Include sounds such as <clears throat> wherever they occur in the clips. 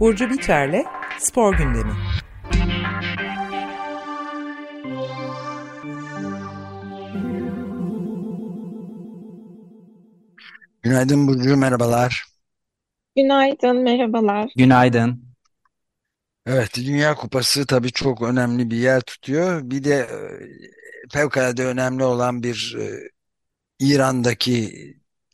Burcu Biterle Spor Gündemi. Günaydın Burcu, merhabalar. Günaydın, merhabalar. Günaydın. Evet, Dünya Kupası tabii çok önemli bir yer tutuyor. Bir de fevkalade önemli olan bir e, İran'daki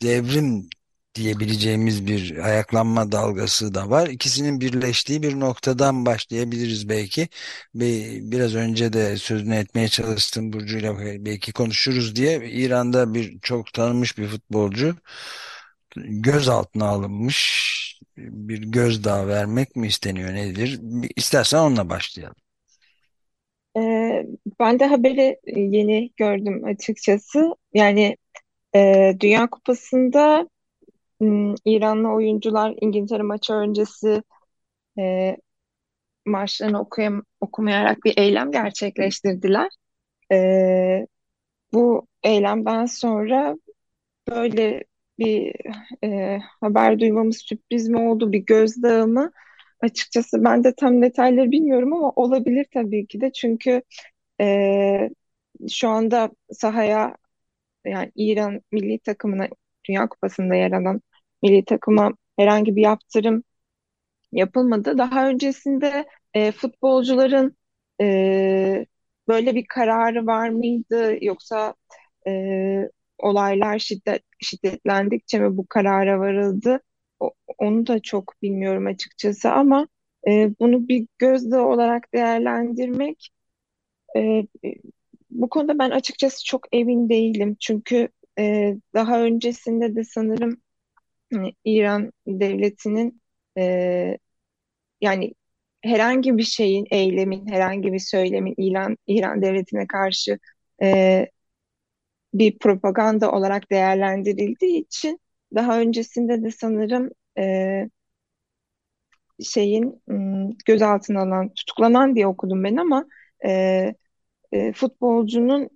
devrim diyebileceğimiz bir ayaklanma dalgası da var. İkisinin birleştiği bir noktadan başlayabiliriz belki. Bi- Biraz önce de sözünü etmeye çalıştım Burcu'yla belki konuşuruz diye. İran'da bir çok tanınmış bir futbolcu gözaltına alınmış. Bir gözdağı vermek mi isteniyor nedir? İstersen onunla başlayalım. Ben de haberi yeni gördüm açıkçası. Yani e, Dünya Kupası'nda İranlı oyuncular İngiltere maçı öncesi e, marşlarını okuyam okumayarak bir eylem gerçekleştirdiler. E, bu eylemden sonra böyle bir e, haber duymamız sürpriz mi oldu, bir gözdağı mı? Açıkçası ben de tam detayları bilmiyorum ama olabilir tabii ki de çünkü e, şu anda sahaya yani İran milli takımına Dünya Kupası'nda yer alan milli takıma herhangi bir yaptırım yapılmadı. Daha öncesinde e, futbolcuların e, böyle bir kararı var mıydı yoksa e, olaylar şiddet şiddetlendikçe mi bu karara varıldı? O- onu da çok bilmiyorum açıkçası ama e, bunu bir gözdağı olarak değerlendirmek e, bu konuda ben açıkçası çok emin değilim. Çünkü e, daha öncesinde de sanırım hani İran devletinin e, yani herhangi bir şeyin, eylemin, herhangi bir söylemin İran, İran devletine karşı e, bir propaganda olarak değerlendirildiği için daha öncesinde de sanırım e, şeyin gözaltına alınan, tutuklanan diye okudum ben ama e, e, futbolcunun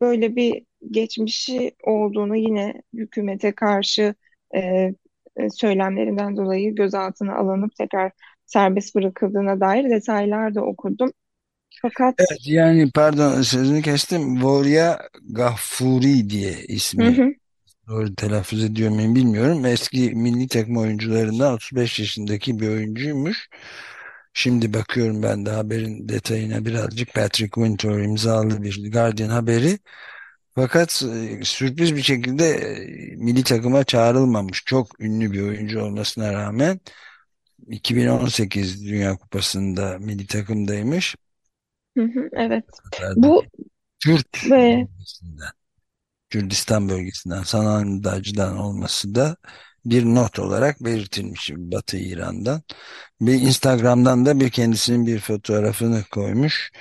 böyle bir geçmişi olduğunu yine hükümete karşı e, e, söylemlerinden dolayı gözaltına alınıp tekrar serbest bırakıldığına dair detaylar da okudum. Fakat Evet, yani pardon sözünü kestim. Volya Gafuri diye hı ismi. hı, Doğru telaffuz ediyor muyum bilmiyorum. Eski milli takım oyuncularından 35 yaşındaki bir oyuncuymuş. Şimdi bakıyorum ben de haberin detayına birazcık Patrick Winter imzalı bir Guardian haberi. Fakat e, sürpriz bir şekilde e, milli takıma çağrılmamış. Çok ünlü bir oyuncu olmasına rağmen 2018 Dünya Kupası'nda milli takımdaymış. hı hı, evet. Bu Kürt ve bölgesinden, Kürdistan bölgesinden, Sanandacı'dan olması da bir not olarak belirtilmiş Batı İran'dan. Bir Instagram'dan da bir kendisinin bir fotoğrafını koymuş.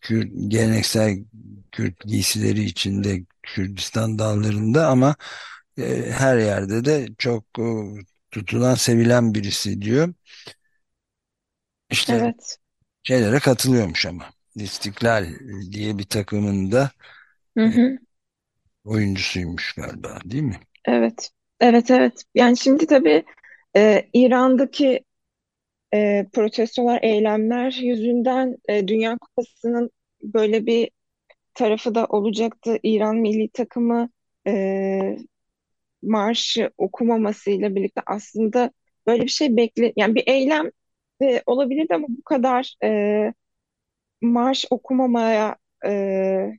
Kürt, geleneksel Kürt giysileri içinde Kürdistan dağlarında ama e, her yerde de çok e, tutulan, sevilen birisi diyor. İşte evet. şeylere katılıyormuş ama. İstiklal diye bir takımın da Hı e, hı, oyuncusuymuş galiba, değil mi? evet. Evet evet. Yani şimdi tabii e, İran'daki e, protestolar, eylemler yüzünden e, Dünya Kupası'nın böyle bir tarafı da olacaktı. İran milli takımı e, marşı okumamasıyla birlikte aslında böyle bir şey bekle yani bir eylem de olabilirdi ama bu kadar e, marş okumamaya e,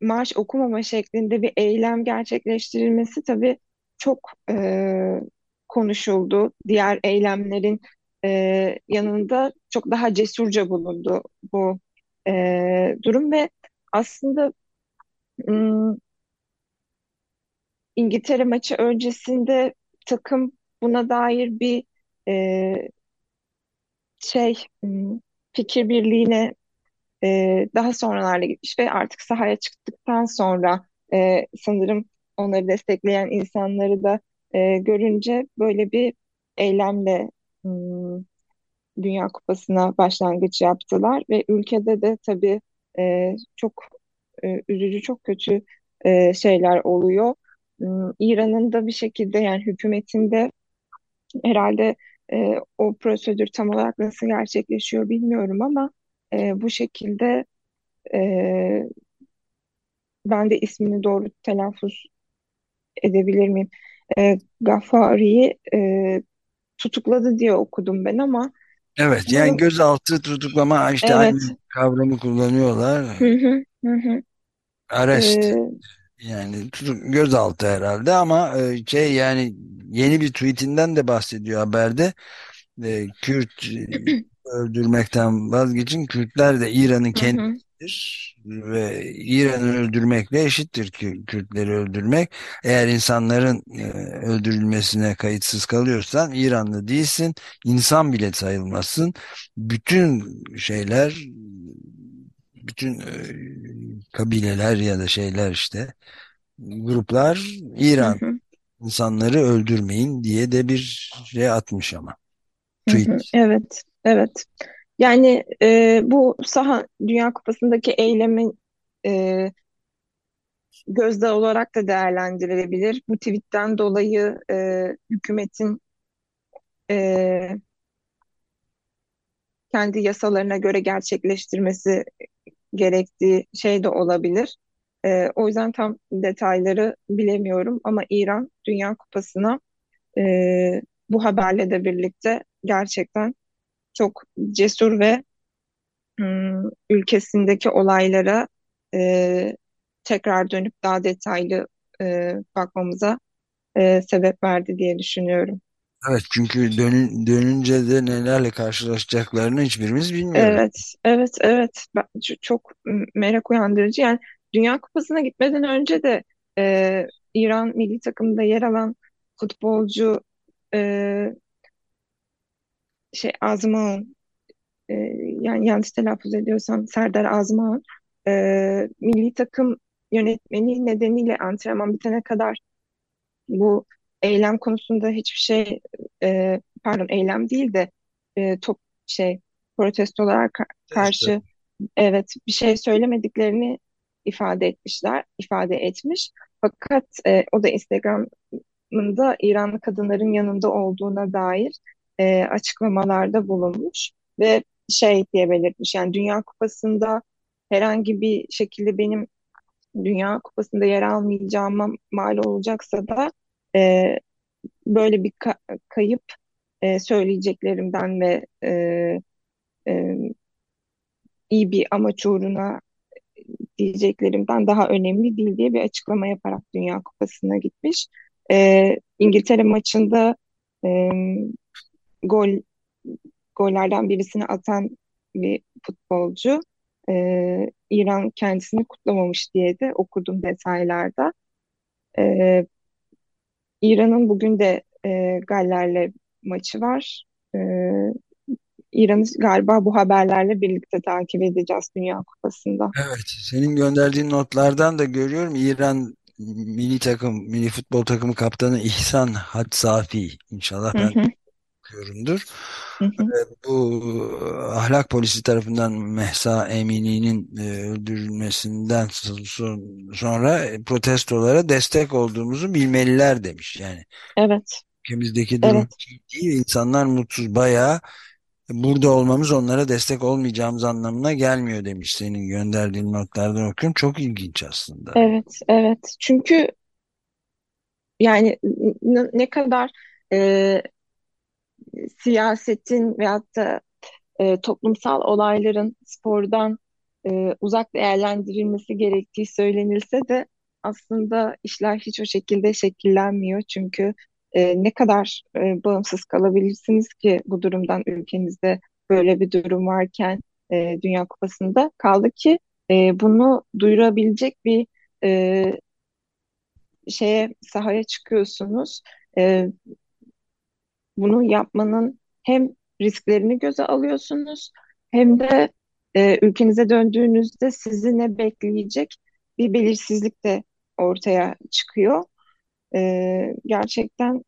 marş okumama şeklinde bir eylem gerçekleştirilmesi tabii çok e, konuşuldu. Diğer eylemlerin e, yanında çok daha cesurca bulundu bu e, durum ve aslında m, İngiltere maçı öncesinde takım buna dair bir e, şey m, fikir birliğine e, daha sonralarla gitmiş ve artık sahaya çıktıktan sonra e, sanırım onları destekleyen insanları da e, görünce böyle bir eylemle m, Dünya Kupası'na başlangıç yaptılar ve ülkede de tabii e, çok e, üzücü, çok kötü e, şeyler oluyor. İran'ın da bir şekilde yani hükümetinde herhalde e, o prosedür tam olarak nasıl gerçekleşiyor bilmiyorum ama e, bu şekilde e, ben de ismini doğru telaffuz edebilir miyim? E, Ghaffari'yi e, tutukladı diye okudum ben ama Evet yani bu gözaltı tutuklama işte aynı evet kavramı kullanıyorlar. hı hı, hı hı. Arrest E, yani tutuk, gözaltı herhalde ama e, şey yani yeni bir tweetinden de bahsediyor haberde. E, Kürt <clears throat> öldürmekten vazgeçin. Kürtler de İran'ın hı kendisidir ve İran'ı öldürmekle eşittir ki Kürtleri öldürmek. Eğer insanların e, öldürülmesine kayıtsız kalıyorsan İranlı değilsin, insan bile sayılmazsın. Bütün şeyler, bütün e, kabileler ya da şeyler işte gruplar İran hı, insanları öldürmeyin diye de bir şey atmış ama hı tweet. hı. Evet, evet. Yani e, bu saha Dünya Kupası'ndaki eylemin e, gözdağı olarak da değerlendirilebilir. Bu tweetten dolayı e, hükümetin e, kendi yasalarına göre gerçekleştirmesi gerektiği şey de olabilir. E, o yüzden tam detayları bilemiyorum ama İran Dünya Kupası'na e, bu haberle de birlikte gerçekten çok cesur ve ülkesindeki olaylara e, tekrar dönüp daha detaylı e, bakmamıza e, sebep verdi diye düşünüyorum. Evet çünkü dönün, dönünce de nelerle karşılaşacaklarını hiçbirimiz bilmiyoruz. Evet, evet, evet. Ben, çok merak uyandırıcı. Yani Dünya Kupası'na gitmeden önce de e, İran milli takımında yer alan futbolcu e, şey Azmoun, e, yani yanlış telaffuz ediyorsam Serdar Azmoun, e, milli takım yönetmeni nedeniyle antrenman bitene kadar bu eylem konusunda hiçbir şey e, pardon eylem değil de e, top şey protestolara ka- İşte, karşı evet bir şey söylemediklerini ifade etmişler, ifade etmiş. Fakat e, o da Instagram'ında İranlı kadınların yanında olduğuna dair e, açıklamalarda bulunmuş ve şey diye belirtmiş yani Dünya Kupası'nda herhangi bir şekilde benim Dünya Kupası'nda yer almayacağıma mal olacaksa da e, böyle bir ka- kayıp e, söyleyeceklerimden ve e, e, iyi bir amaç uğruna diyeceklerimden daha önemli değil diye bir açıklama yaparak Dünya Kupası'na gitmiş. E, İngiltere maçında e, gol gollerden birisini atan bir futbolcu e, İran kendisini kutlamamış diye de okudum detaylarda. E, İran'ın bugün de e, Galler'le maçı var. E, İran'ı galiba bu haberlerle birlikte takip edeceğiz Dünya Kupası'nda. evet senin gönderdiğin notlardan da görüyorum İran milli takım, milli futbol takımı kaptanı İhsan Hatsafi inşallah Hı ben hı, hı hı. Bu ahlak polisi tarafından Mehsa Emini'nin e, öldürülmesinden son- sonra protestolara destek olduğumuzu bilmeliler demiş. Yani Evet, ülkemizdeki durum evet, değil. İnsanlar mutsuz. Bayağı burada olmamız onlara destek olmayacağımız anlamına gelmiyor demiş senin gönderdiğin notlardan okuyorum. Çok ilginç aslında. evet, evet. Çünkü yani ne kadar e, siyasetin veyahut da e, toplumsal olayların spordan e, uzak değerlendirilmesi gerektiği söylenilse de aslında işler hiç o şekilde şekillenmiyor. Çünkü e, ne kadar e, bağımsız kalabilirsiniz ki bu durumdan ülkenizde böyle bir durum varken e, Dünya Kupası'nda kaldı ki e, bunu duyurabilecek bir e, şeye sahaya çıkıyorsunuz. E, bunu yapmanın hem risklerini göze alıyorsunuz hem de e, ülkenize döndüğünüzde sizi ne bekleyecek bir belirsizlik de ortaya çıkıyor. E, gerçekten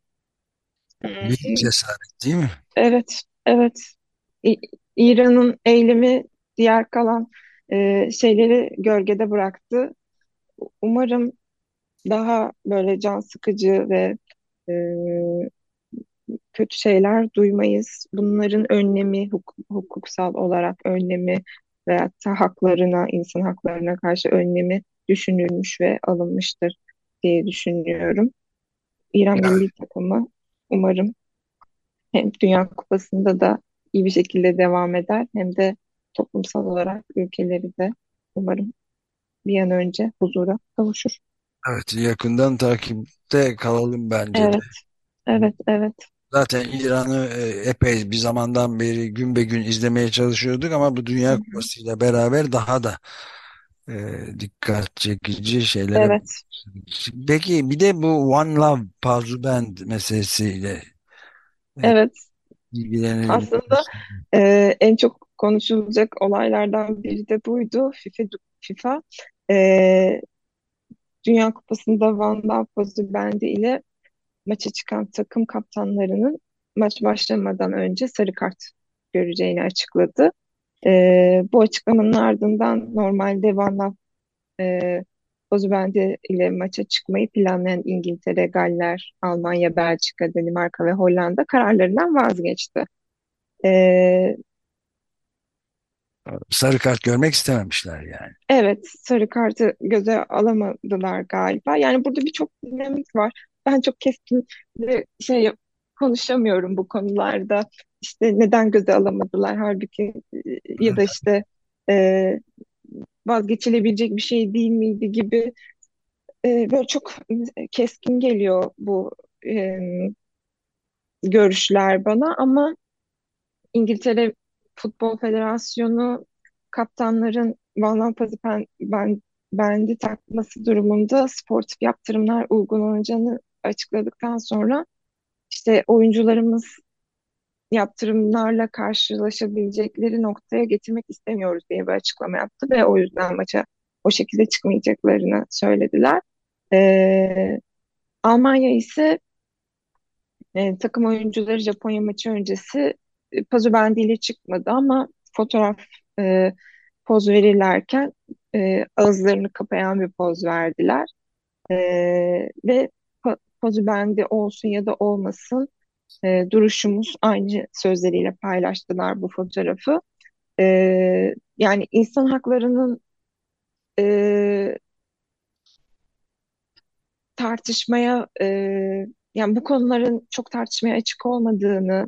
Büyük e, cesaret değil mi? evet, evet. İran'ın eylemi diğer kalan e, şeyleri gölgede bıraktı. Umarım daha böyle can sıkıcı ve e, kötü şeyler duymayız. Bunların önlemi, huk- hukuksal olarak önlemi veyahut da haklarına, insan haklarına karşı önlemi düşünülmüş ve alınmıştır diye düşünüyorum. İran Ya, milli takımı umarım hem Dünya Kupası'nda da iyi bir şekilde devam eder hem de toplumsal olarak ülkeleri de umarım bir an önce huzura kavuşur. evet yakından takipte kalalım bence de. Evet, evet, evet. Zaten İran'ı e, epey bir zamandan beri gün be gün izlemeye çalışıyorduk ama bu Dünya hı. Kupası ile beraber daha da e, dikkat çekici şeylere Evet, Peki bir de bu One Love Pazu Band meselesiyle e, evet. ilgilenelim. Aslında e, en çok konuşulacak olaylardan biri de buydu. FIFA, FIFA e, Dünya Kupası'nda Van Gaal bendi ile maça çıkan takım kaptanlarının maç başlamadan önce sarı kart göreceğini açıkladı. E, bu açıklamanın ardından normalde Van Gaal e, Ozubendi ile maça çıkmayı planlayan İngiltere, Galler, Almanya, Belçika, Danimarka ve Hollanda kararlarından vazgeçti. E, Sarı kart görmek istememişler yani. Evet, sarı kartı göze alamadılar galiba. Yani burada birçok dinamik var. Ben çok keskin şey konuşamıyorum bu konularda. İşte neden göze alamadılar? Halbuki e, ya da işte e, vazgeçilebilecek bir şey değil miydi gibi e, böyle çok keskin geliyor bu e, görüşler bana. Ama İngiltere Futbol Federasyonu kaptanların Van ben, ben, bendi takması durumunda sportif yaptırımlar uygulanacağını açıkladıktan sonra işte oyuncularımız yaptırımlarla karşılaşabilecekleri noktaya getirmek istemiyoruz diye bir açıklama yaptı ve o yüzden maça o şekilde çıkmayacaklarını söylediler. Ee, Almanya ise e, takım oyuncuları Japonya maçı öncesi e, pazu bendiyle çıkmadı ama fotoğraf e, poz verirlerken e, ağızlarını kapayan bir poz verdiler. E, ve po pozu bendi olsun ya da olmasın e, duruşumuz aynı sözleriyle paylaştılar bu fotoğrafı. E, yani insan haklarının e, tartışmaya e, yani bu konuların çok tartışmaya açık olmadığını,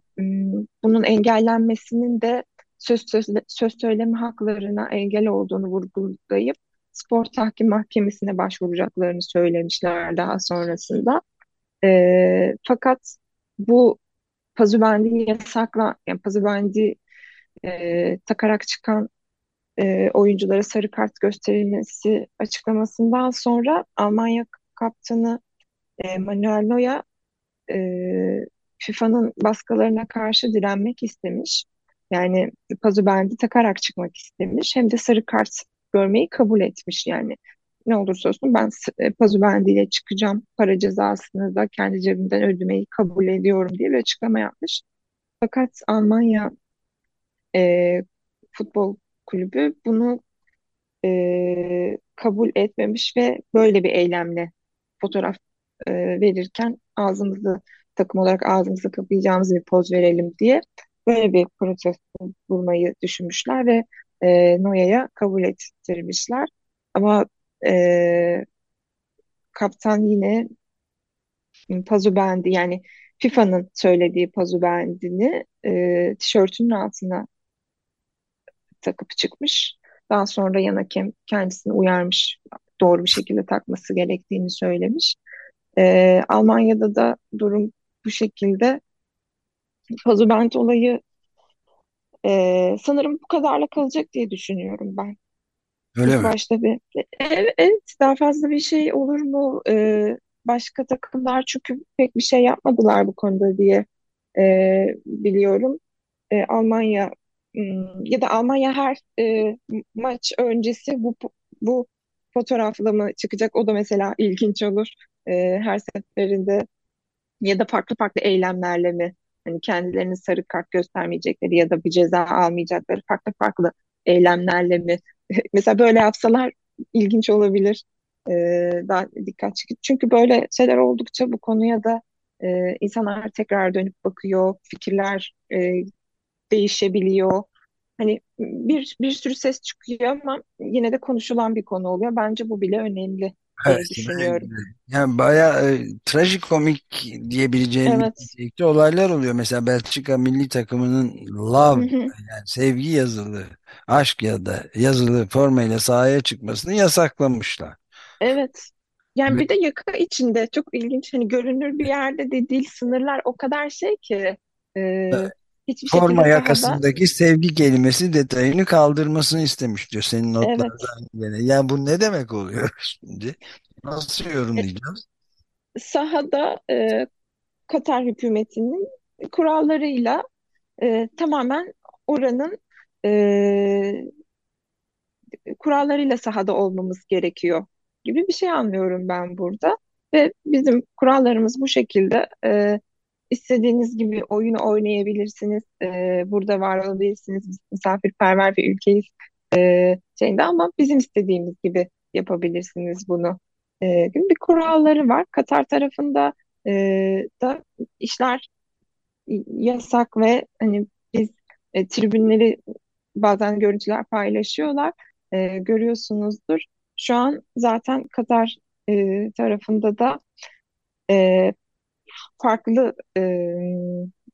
bunun engellenmesinin de söz, söz, söz söyleme haklarına engel olduğunu vurgulayıp spor tahkim mahkemesine başvuracaklarını söylemişler daha sonrasında. E, fakat bu pazubendi yasakla, yani pazubendi e, takarak çıkan e, oyunculara sarı kart gösterilmesi açıklamasından sonra Almanya kaptanı e, Manuel Neuer e, FIFA'nın baskılarına karşı direnmek istemiş. Yani pazu bendi takarak çıkmak istemiş. Hem de sarı kart görmeyi kabul etmiş yani. Ne olursa olsun ben e, pazu bendiyle çıkacağım. Para cezasını da kendi cebimden ödemeyi kabul ediyorum diye bir açıklama yapmış. Fakat Almanya e, futbol kulübü bunu e, kabul etmemiş ve böyle bir eylemle fotoğraf e, verirken ağzımızı takım olarak ağzımızı kapayacağımız bir poz verelim diye böyle bir protesto bulmayı düşünmüşler ve e, Noya'ya kabul ettirmişler. Ama e, kaptan yine pazu bendi yani FIFA'nın söylediği pazu bendini e, tişörtünün altına takıp çıkmış. Daha sonra yan hakem kendisini uyarmış, doğru bir şekilde takması gerektiğini söylemiş. Ee, Almanya'da da durum bu şekilde. Pazubent olayı e, sanırım bu kadarla kalacak diye düşünüyorum ben. Öyle İlk mi? başta bir evet, evet daha fazla bir şey olur mu? Ee, başka takımlar çünkü pek bir şey yapmadılar bu konuda diye e, biliyorum. E, Almanya hmm, ya da Almanya her e, maç öncesi bu bu fotoğrafla mı çıkacak? O da mesela ilginç olur. E, her seferinde ya da farklı farklı eylemlerle mi? Hani kendilerini sarı kart göstermeyecekleri ya da bir ceza almayacakları farklı farklı eylemlerle mi <laughs> Mesela böyle yapsalar ilginç olabilir. E, daha dikkat çekici. Çünkü böyle şeyler oldukça bu konuya da e, insanlar tekrar dönüp bakıyor, fikirler e, değişebiliyor. Hani bir bir sürü ses çıkıyor ama yine de konuşulan bir konu oluyor. Bence bu bile önemli Evet, diye düşünüyorum. yani bayağı e, trajikomik diyebileceğim Evet. nitelikte olaylar oluyor. Mesela Belçika milli takımının Hı love hı. yani sevgi yazılı, aşk ya da yazılı formayla sahaya çıkmasını yasaklamışlar. Evet. Yani Ve bir de yaka içinde çok ilginç hani görünür bir yerde de değil sınırlar o kadar şey ki e, hiçbir forma yakasındaki sevgi kelimesi detayını kaldırmasını istemiş diyor senin evet notlardan gene. Yani bu ne demek oluyor <laughs> şimdi? Nasıl e, yorumlayacağız? sahada e, Katar hükümetinin kurallarıyla e, tamamen oranın e, kurallarıyla sahada olmamız gerekiyor gibi bir şey anlıyorum ben burada. Ve bizim kurallarımız bu şekilde. E, istediğiniz gibi oyunu oynayabilirsiniz. E, burada var olabilirsiniz. Misafirperver bir ülkeyiz e, şeyinde ama bizim istediğimiz gibi yapabilirsiniz bunu. E, bir kuralları var. Katar tarafında e, da işler yasak ve hani biz e, tribünleri bazen görüntüler paylaşıyorlar. E, görüyorsunuzdur. Şu an zaten Katar e, tarafında da e, farklı e,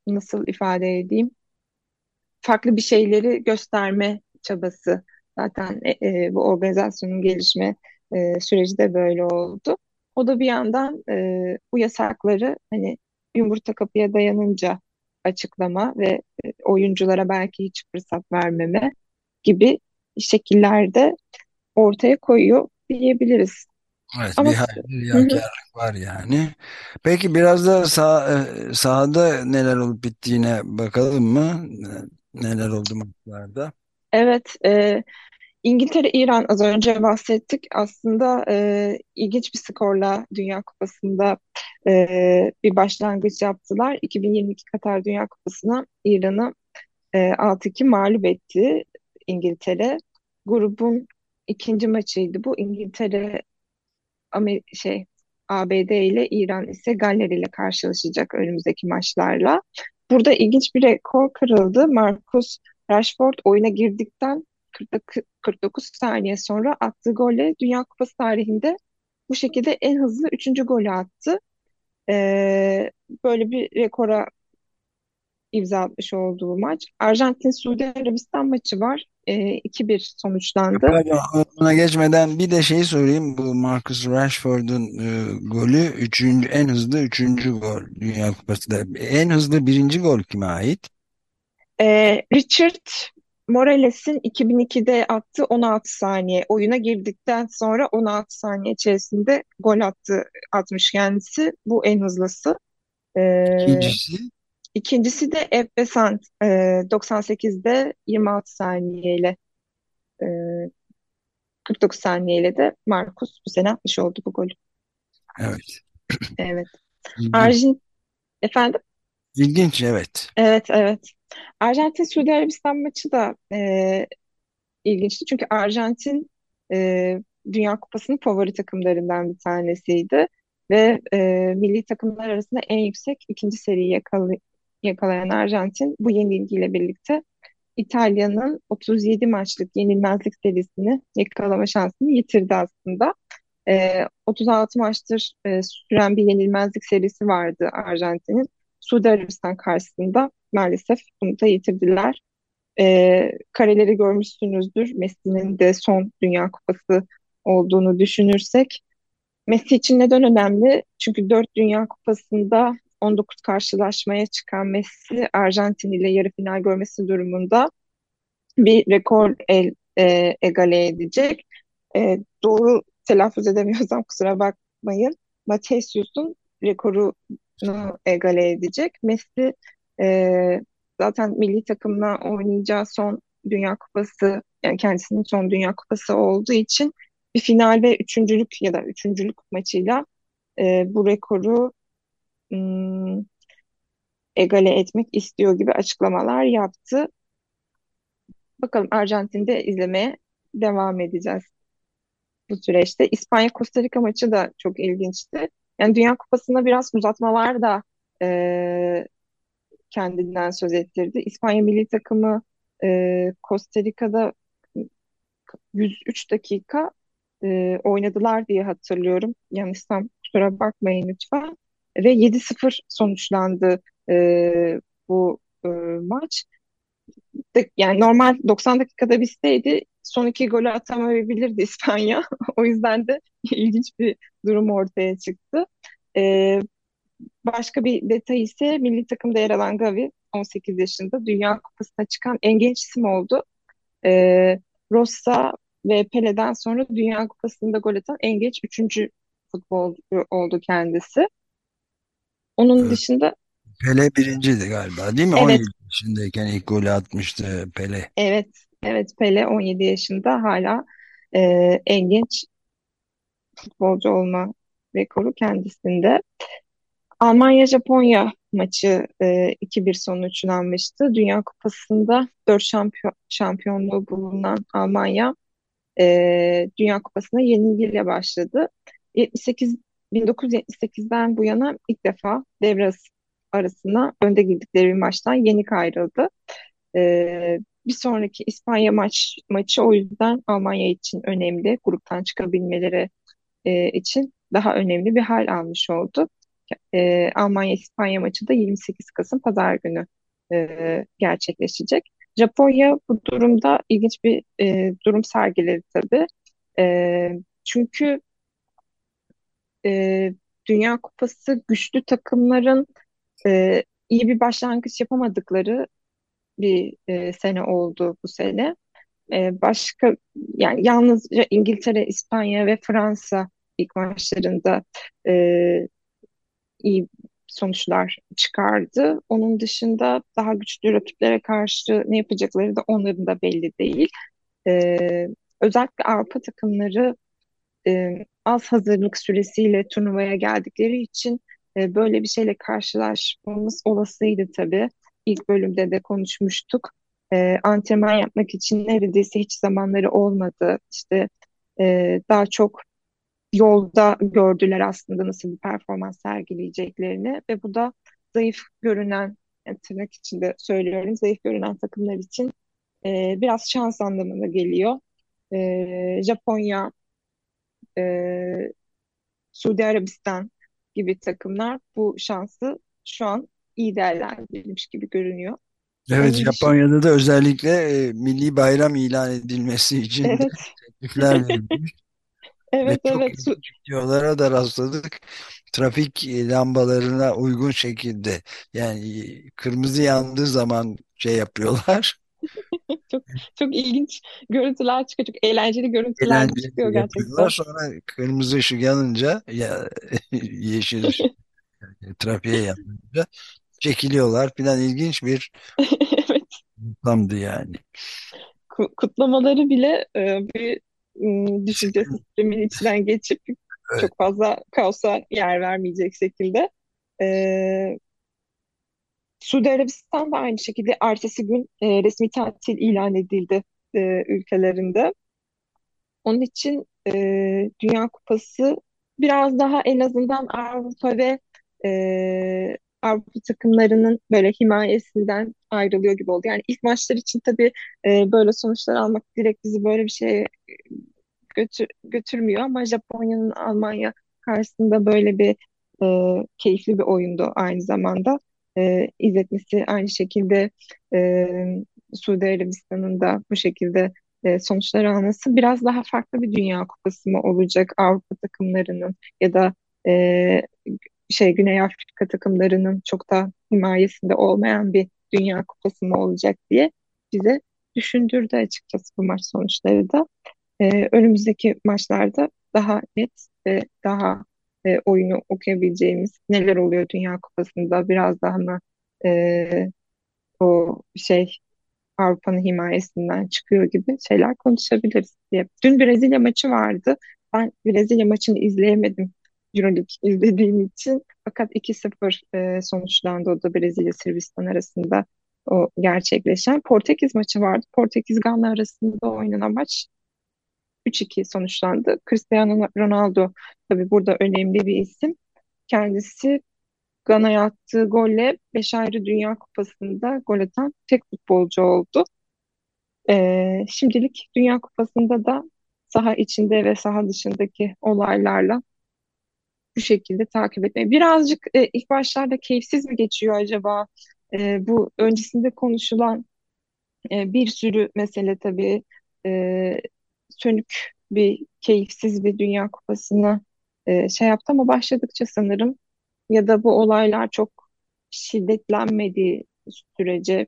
nasıl ifade edeyim? Farklı bir şeyleri gösterme çabası. Zaten e, e, bu organizasyonun gelişme e, süreci de böyle oldu. O da bir yandan e, bu yasakları hani yumurta kapıya dayanınca açıklama ve e, oyunculara belki hiç fırsat vermeme gibi şekillerde ortaya koyuyor diyebiliriz. Evet, Ama bir hayli riyakarlık var yani. Peki biraz da sah e, sahada neler olup bittiğine bakalım mı? Neler oldu maçlarda? evet e, İngiltere-İran az önce bahsettik. Aslında e, ilginç bir skorla Dünya Kupası'nda e, bir başlangıç yaptılar. 2022 Katar Dünya Kupası'na İran'ı e, 6-2 mağlup etti İngiltere. Grubun ikinci maçıydı bu. İngiltere Amer şey ABD ile İran ise Galler ile karşılaşacak önümüzdeki maçlarla. Burada ilginç bir rekor kırıldı. Marcus Rashford oyuna girdikten 49 saniye sonra attığı golle Dünya Kupası tarihinde bu şekilde en hızlı üçüncü golü attı. Ee, böyle bir rekora imza atmış olduğu maç. Arjantin-Suudi Arabistan maçı var. Ee, 2-1 sonuçlandı. Pardon, ona geçmeden bir de şey sorayım. Bu Marcus Rashford'un e, golü üçüncü, en hızlı üçüncü gol Dünya Kupası'da. En hızlı birinci gol kime ait? Ee, Richard Morales'in 2002'de attığı 16 saniye oyuna girdikten sonra 16 saniye içerisinde gol attı atmış kendisi. Bu en hızlısı. Ee, İkincisi ikincisi de Ebbe Sant e, 98'de 26 saniyeyle e, 49 saniyeyle de Marcus bu sene atmış oldu bu golü. evet. Evet. Arjin efendim? İlginç evet. Evet evet. Arjantin Suudi Arabistan maçı da e, ilginçti. Çünkü Arjantin e, Dünya Kupası'nın favori takımlarından bir tanesiydi. Ve e, milli takımlar arasında en yüksek ikinci seriyi yakala- yakalayan Arjantin bu yenilgiyle birlikte İtalya'nın 37 maçlık yenilmezlik serisini yakalama şansını yitirdi aslında. E, 36 maçtır e, süren bir yenilmezlik serisi vardı Arjantin'in. Suudi Arabistan karşısında maalesef bunu da yitirdiler. E, kareleri görmüşsünüzdür. Messi'nin de son Dünya Kupası olduğunu düşünürsek. Messi için neden önemli? Çünkü 4 Dünya Kupası'nda 19 karşılaşmaya çıkan Messi Arjantin ile yarı final görmesi durumunda bir rekor el, e, egale edecek. E, doğru telaffuz edemiyorsam kusura bakmayın. Mateus'un rekorunu egale edecek. Messi e, zaten milli takımla oynayacağı son Dünya Kupası yani kendisinin son Dünya Kupası olduğu için bir final ve üçüncülük ya da üçüncülük maçıyla e, bu rekoru hmm, egale etmek istiyor gibi açıklamalar yaptı. Bakalım Arjantin'de izlemeye devam edeceğiz bu süreçte. İspanya Costa Rica maçı da çok ilginçti. Yani Dünya Kupası'nda biraz uzatmalar da e, kendinden söz ettirdi. İspanya milli takımı e, Costa Rica'da 103 dakika e, oynadılar diye hatırlıyorum. Yanlışsam kusura bakmayın lütfen. Ve 7-0 sonuçlandı e, bu e, maç. Yani normal 90 dakikada bitseydi son iki golü atamayabilirdi <laughs> İspanya. o yüzden de <laughs> ilginç bir durum ortaya çıktı. E, başka bir detay ise milli takımda yer alan Gavi 18 yaşında Dünya Kupası'na çıkan en genç isim oldu. E, Rossa ve Pele'den sonra Dünya Kupası'nda gol atan en genç üçüncü futbolcu oldu kendisi. Onun dışında Pele birinciydi galiba değil mi? evet 17 yaşındayken ilk golü atmıştı Pele. evet evet Pele 17 yaşında hala e, en genç futbolcu olma rekoru kendisinde. Almanya-Japonya maçı e, 2-1 sonuçlanmıştı. Dünya Kupası'nda 4 şampiyon, şampiyonluğu bulunan Almanya e, Dünya Kupası'na yenilgiyle başladı. 78 1978'den bu yana ilk defa devre arasına önde girdikleri bir maçtan yenik ayrıldı. E, bir sonraki İspanya maç maçı o yüzden Almanya için önemli. Gruptan çıkabilmeleri e, için daha önemli bir hal almış oldu. E, Almanya-İspanya maçı da 28 Kasım Pazar günü e, gerçekleşecek. Japonya bu durumda ilginç bir e, durum sergiledi tabii. E, çünkü e, Dünya Kupası güçlü takımların e, iyi bir başlangıç yapamadıkları bir e, sene oldu bu sene. E, başka yani yalnızca İngiltere, İspanya ve Fransa ilk maçlarında e, iyi sonuçlar çıkardı. Onun dışında daha güçlü rakiplere karşı ne yapacakları da onların da belli değil. Ee, özellikle Avrupa takımları e, az hazırlık süresiyle turnuvaya geldikleri için e, böyle bir şeyle karşılaşmamız olasıydı tabii. İlk bölümde de konuşmuştuk. E, antrenman yapmak için neredeyse hiç zamanları olmadı. İşte e, daha çok yolda gördüler aslında nasıl bir performans sergileyeceklerini ve bu da zayıf görünen yani tırnak içinde söylüyorum zayıf görünen takımlar için e, biraz şans anlamına geliyor. E, Japonya, e, Suudi Arabistan gibi takımlar bu şansı şu an iyi değerlendirilmiş gibi görünüyor. Evet Onun Japonya'da da özellikle e, milli bayram ilan edilmesi için evet teklifler verilmiş <laughs> ve evet çok evet ilginç videolara da rastladık. Trafik lambalarına uygun şekilde yani kırmızı yandığı zaman şey yapıyorlar. <laughs> <laughs> çok çok ilginç görüntüler çıkıyor. Çok eğlenceli görüntüler çıkıyor Eğlenceli yapıyorlar. gerçekten. Sonra kırmızı ışık yanınca ya <laughs> yeşil ışık trafiğe yanınca çekiliyorlar filan ilginç bir <laughs> Evet. ortamdı yani. Ku- kutlamaları bile e, bir düşünce sistemin içinden geçip evet. çok fazla kaosa yer vermeyecek şekilde. E, Suudi Arabistan da aynı şekilde ertesi gün e, resmi tatil ilan edildi e, ülkelerinde. Onun için e, Dünya Kupası biraz daha en azından Avrupa ve e, Avrupa takımlarının böyle himayesinden ayrılıyor gibi oldu. Yani ilk maçlar için tabii e, böyle sonuçlar almak direkt bizi böyle bir şeye götür, götürmüyor ama Japonya'nın Almanya karşısında böyle bir e, keyifli bir oyundu aynı zamanda. E, izletmesi aynı şekilde e, Suudi Arabistan'ın da bu şekilde e, sonuçlar alması biraz daha farklı bir Dünya Kupası mı olacak Avrupa takımlarının ya da e, şey Güney Afrika takımlarının çok da himayesinde olmayan bir Dünya Kupası mı olacak diye bize düşündürdü açıkçası bu maç sonuçları da. Ee, önümüzdeki maçlarda daha net ve daha e, oyunu okuyabileceğimiz neler oluyor Dünya Kupası'nda biraz daha mı e, o şey Avrupa'nın himayesinden çıkıyor gibi şeyler konuşabiliriz diye. Dün Brezilya maçı vardı. Ben Brezilya maçını izleyemedim Euroleague izlediğim için. Fakat 2-0 e, sonuçlandı o da Brezilya Sırbistan arasında o gerçekleşen. Portekiz maçı vardı. Portekiz Gana arasında oynanan maç 3-2 sonuçlandı. Cristiano Ronaldo tabii burada önemli bir isim. Kendisi Gana'ya attığı golle 5 ayrı Dünya Kupası'nda gol atan tek futbolcu oldu. Ee, şimdilik Dünya Kupası'nda da saha içinde ve saha dışındaki olaylarla bu şekilde takip etmeyi. Birazcık e, ilk başlarda keyifsiz mi geçiyor acaba? E, bu öncesinde konuşulan e, bir sürü mesele tabii e, sönük bir, keyifsiz bir Dünya Kupası'na e, şey yaptı ama başladıkça sanırım ya da bu olaylar çok şiddetlenmediği sürece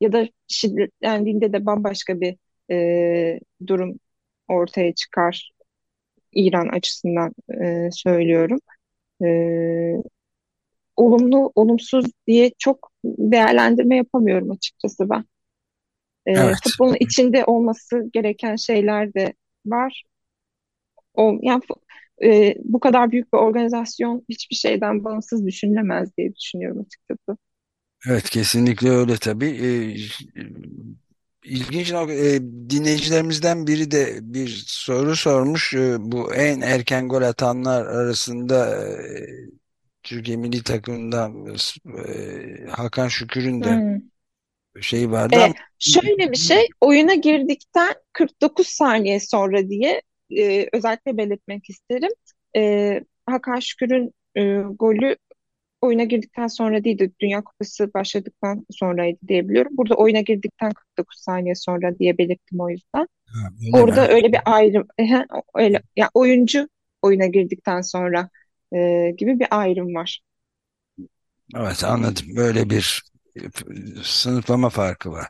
ya da şiddetlendiğinde de bambaşka bir e, durum ortaya çıkar İran açısından e, söylüyorum. E, olumlu, olumsuz diye çok değerlendirme yapamıyorum açıkçası ben. E, Evet. futbolun içinde olması gereken şeyler de var. O, yani e, bu kadar büyük bir organizasyon hiçbir şeyden bağımsız düşünülemez diye düşünüyorum açıkçası. Evet kesinlikle öyle tabii. Ee, ilginç e, dinleyicilerimizden biri de bir soru sormuş. Ee, bu en erken gol atanlar arasında e, Türkiye milli takımından e, Hakan Şükür'ün de Hmm. Şeyi vardı E, ama şöyle bir şey, oyuna girdikten 49 saniye sonra diye e, özellikle belirtmek isterim. E, Hakan Şükür'ün e, golü oyuna girdikten sonra değildi. Dünya Kupası başladıktan sonraydı diye biliyorum. Burada oyuna girdikten 49 saniye sonra diye belirttim o yüzden. Ha, Orada mi? öyle bir ayrım, <laughs> ehe, öyle, yani oyuncu oyuna girdikten sonra e, gibi bir ayrım var. Evet anladım. Böyle bir sınıflama farkı var.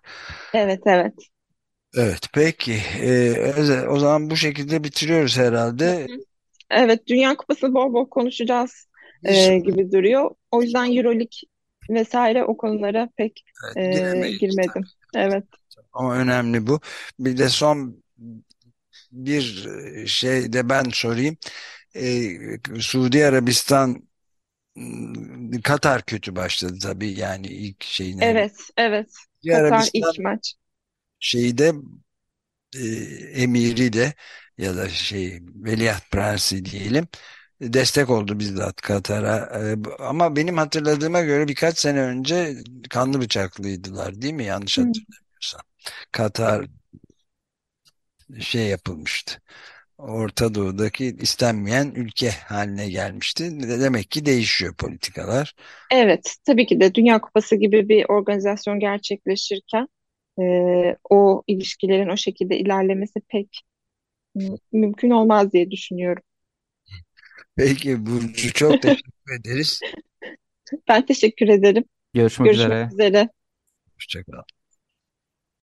Evet, evet. Evet peki. Ee, o zaman bu şekilde bitiriyoruz herhalde. Evet, Dünya Kupası bol bol konuşacağız e, gibi duruyor. O yüzden Euroleague vesaire o konulara pek e, Giremeyiz girmedim. Evet. Ama önemli bu. Bir de son bir şey de ben sorayım. Ee, Suudi Arabistan Katar kötü başladı tabii yani ilk şeyine. Evet, evet. Katar Arabistan ilk maç. şeyi de e, emiri de ya da şey veliaht prensi diyelim destek oldu bizzat Katar'a. E, ama benim hatırladığıma göre birkaç sene önce kanlı bıçaklıydılar değil mi? Yanlış hatırlamıyorsam. Katar şey yapılmıştı. Orta Doğu'daki istenmeyen ülke haline gelmişti. Demek ki değişiyor politikalar. Evet, tabii ki de Dünya Kupası gibi bir organizasyon gerçekleşirken e, o ilişkilerin o şekilde ilerlemesi pek mümkün olmaz diye düşünüyorum. Peki Burcu çok <laughs> teşekkür ederiz. Ben teşekkür ederim. Görüşmek Görüşmek üzere. üzere. Hoşçakal.